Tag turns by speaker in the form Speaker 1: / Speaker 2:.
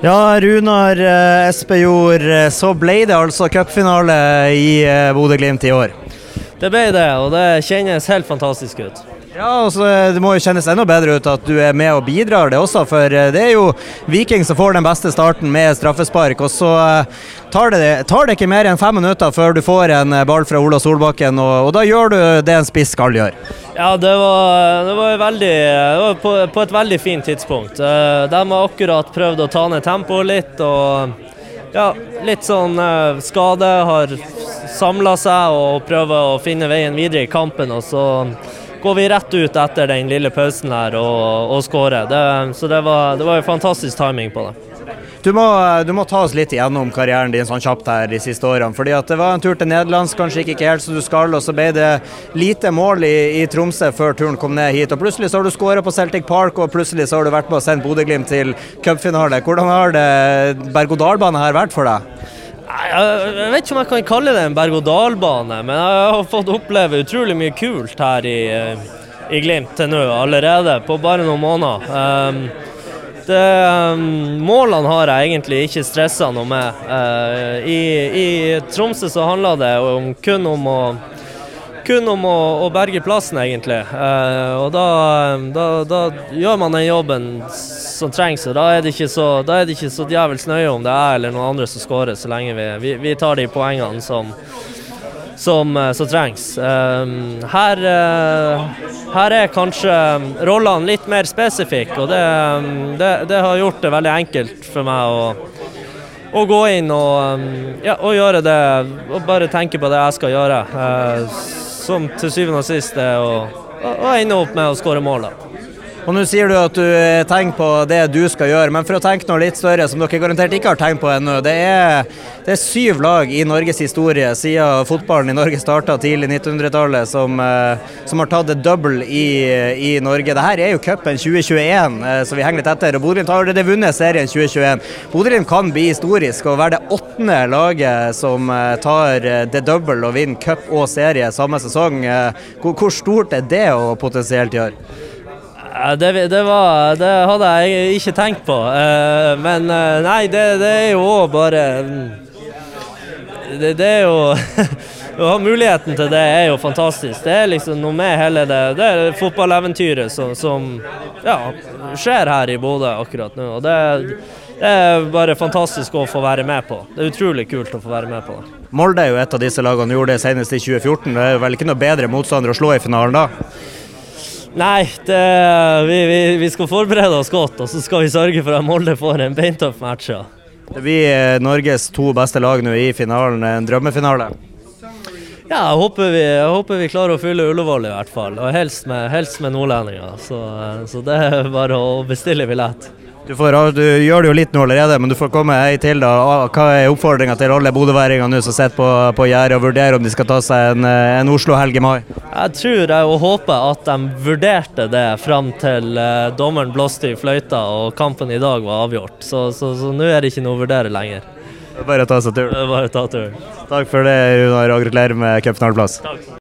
Speaker 1: Ja, Runar eh, Espejord, eh, så ble det altså cupfinale i eh, Bodø-Glimt i år.
Speaker 2: Det ble det, og det kjennes helt fantastisk ut.
Speaker 1: Ja, eh, Det må jo kjennes enda bedre ut at du er med og bidrar, det også. For eh, det er jo Viking som får den beste starten med straffespark. Og så eh, tar det, tar det ikke mer enn fem minutter før du får en eh, ball fra Ola Solbakken, og, og da gjør du det en spiss skal gjøre.
Speaker 2: Ja, det var, det var, veldig, det var på, på, et veldig fint tidspunkt. De har akkurat prøvd å ta ned tempoet litt, og ja, litt sånn skade har samla seg og prøver å finne veien videre i kampen. og så går vi rett ut etter den lille pausen her og, og skårer. Det, så det var, det var en fantastisk timing på det.
Speaker 1: Du må, du må, ta oss litt igjennom karrieren din sånn kjapt her de siste årene. fordi at Det var en tur til Nederlands, kanskje ikke helt som du skal, og så ble det lite mål i, i Tromsø før turen kom ned hit. og Plutselig så har du skåra på Celtic Park, og plutselig så har du vært med og sendt Bodø-Glimt til cupfinale. Hvordan har det berg-og-dal-bane her vært for deg?
Speaker 2: Jeg vet ikke om jeg kan kalle det en berg-og-dal-bane, men jeg har fått oppleve utrolig mye kult her i, i Glimt til nå allerede, på bare noen måneder. Um, det, um, målene har jeg egentlig ikke stressa noe med. Uh, i, i, Tromsø så handla det om, kun om å kun om å, å berge plassen, egentlig. Uh, og da, da, da, gjør man den jobben som trengs. Og da er det ikke så, da så djevelsk nøye om det er eller noen andre som skårer, så lenge vi, vi, vi tar de poengene som, som, som trengs. Um, her, uh, her, er kanskje rollene litt mer spesifikke, og det, det, det, har gjort det veldig enkelt for meg å, å gå inn og, ja, og, gjøre det, og bare tenke på det jeg skal gjøre. Uh, som til syvende og sist er å, å ende opp med å skåre mål. da.
Speaker 1: Og Nå sier du at du tenker på det du skal gjøre, men for å tenke noe litt større, som dere garantert ikke har tenkt på ennå. Det, det, er syv lag i Norges historie siden fotballen i Norge starta tidlig 1900-tallet, som, eh, som, har tatt det double i, i Norge. Dette er jo cupen 2021, eh, så vi henger litt etter. og Bodø-Glimt har allerede vunnet serien 2021. Bodø-Glimt kan bli historisk og være det åttende laget som eh, tar det double og vinner cup og serie samme sesong. Hvor, hvor stort er det å potensielt gjøre?
Speaker 2: Det, det, var, det, hadde jeg ikke tenkt på. Eh, men eh, nei, det, det er jo òg bare mm, det, er jo Å ha muligheten til det er jo fantastisk. Det er liksom noe med hele det, det er fotballeventyret som, som ja, skjer her i Bodø akkurat nå. Og det, er bare fantastisk å få være med på. Det er utrolig kult å få være med på.
Speaker 1: Molde er jo et av disse lagene, gjorde det senest i 2014. Det er vel ikke noe bedre motstander å slå i finalen da?
Speaker 2: Nei, det, vi, vi, vi, skal forberede oss godt, og så skal vi sørge for at Molde får en beintøff match. Ja.
Speaker 1: Det blir eh, Norges to beste lag nå i finalen, en drømmefinale?
Speaker 2: Ja, jeg håper, vi, jeg håper vi klarer å fylle Ullevål i hvert fall, og helst med, helst med nordlendinger. Så, så det er bare å bestille billett.
Speaker 1: Du, får, du, gjør det jo litt nå allerede, men du får komme ei til. da. Hva er oppfordringa til alle bodøværinger nå som sitter på, på gjerdet og vurderer om de skal ta seg en, eh, en Oslo-helg i mai?
Speaker 2: Jeg tror og håper at de vurderte det fram til uh, dommeren blåste i fløyta og kampen i dag var avgjort. Så, nå er det ikke noe å vurdere lenger.
Speaker 1: Bare ta seg turen.
Speaker 2: Bare ta turen.
Speaker 1: Takk for det, Runar, og gratulerer med cupfinaleplass.